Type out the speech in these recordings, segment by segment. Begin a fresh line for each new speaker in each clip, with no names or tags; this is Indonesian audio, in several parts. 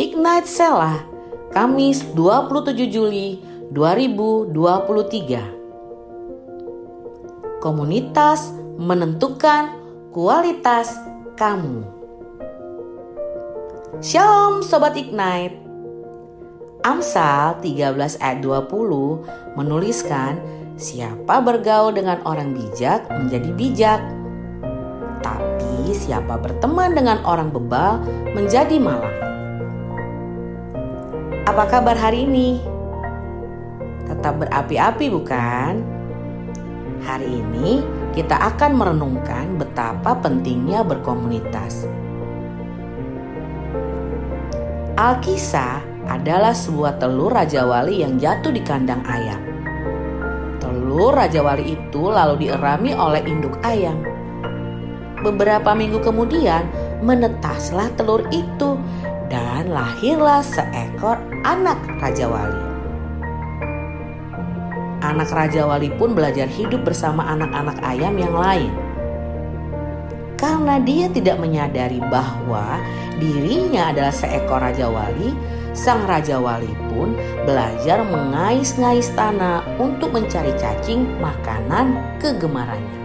Ignite Sela, Kamis 27 Juli 2023. Komunitas menentukan kualitas kamu. Shalom Sobat Ignite. Amsal 13 ayat 20 menuliskan siapa bergaul dengan orang bijak menjadi bijak. Tapi siapa berteman dengan orang bebal menjadi malang. Apa kabar hari ini? Tetap berapi-api bukan? Hari ini kita akan merenungkan betapa pentingnya berkomunitas. Alkisah adalah sebuah telur Raja Wali yang jatuh di kandang ayam. Telur Raja Wali itu lalu dierami oleh induk ayam. Beberapa minggu kemudian menetaslah telur itu dan lahirlah seekor anak Raja Wali. Anak Raja Wali pun belajar hidup bersama anak-anak ayam yang lain. Karena dia tidak menyadari bahwa dirinya adalah seekor Raja Wali, sang Raja Wali pun belajar mengais-ngais tanah untuk mencari cacing makanan kegemarannya.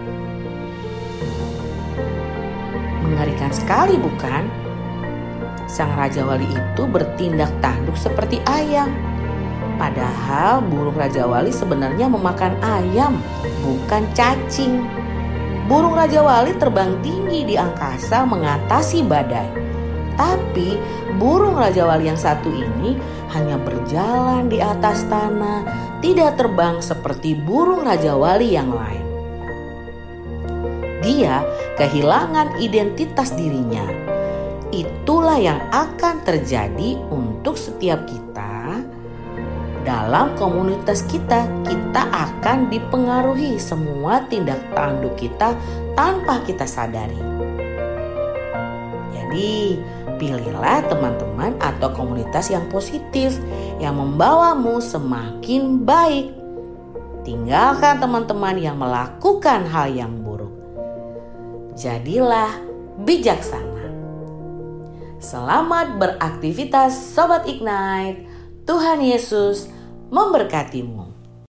Mengerikan sekali bukan? Sang Raja Wali itu bertindak tanduk seperti ayam. Padahal burung Raja Wali sebenarnya memakan ayam, bukan cacing. Burung Raja Wali terbang tinggi di angkasa mengatasi badai. Tapi burung Raja Wali yang satu ini hanya berjalan di atas tanah, tidak terbang seperti burung Raja Wali yang lain. Dia kehilangan identitas dirinya itulah yang akan terjadi untuk setiap kita dalam komunitas kita kita akan dipengaruhi semua tindak tanduk kita tanpa kita sadari. Jadi, pilihlah teman-teman atau komunitas yang positif yang membawamu semakin baik. Tinggalkan teman-teman yang melakukan hal yang buruk. Jadilah bijaksana. Selamat beraktivitas Sobat Ignite. Tuhan Yesus memberkatimu.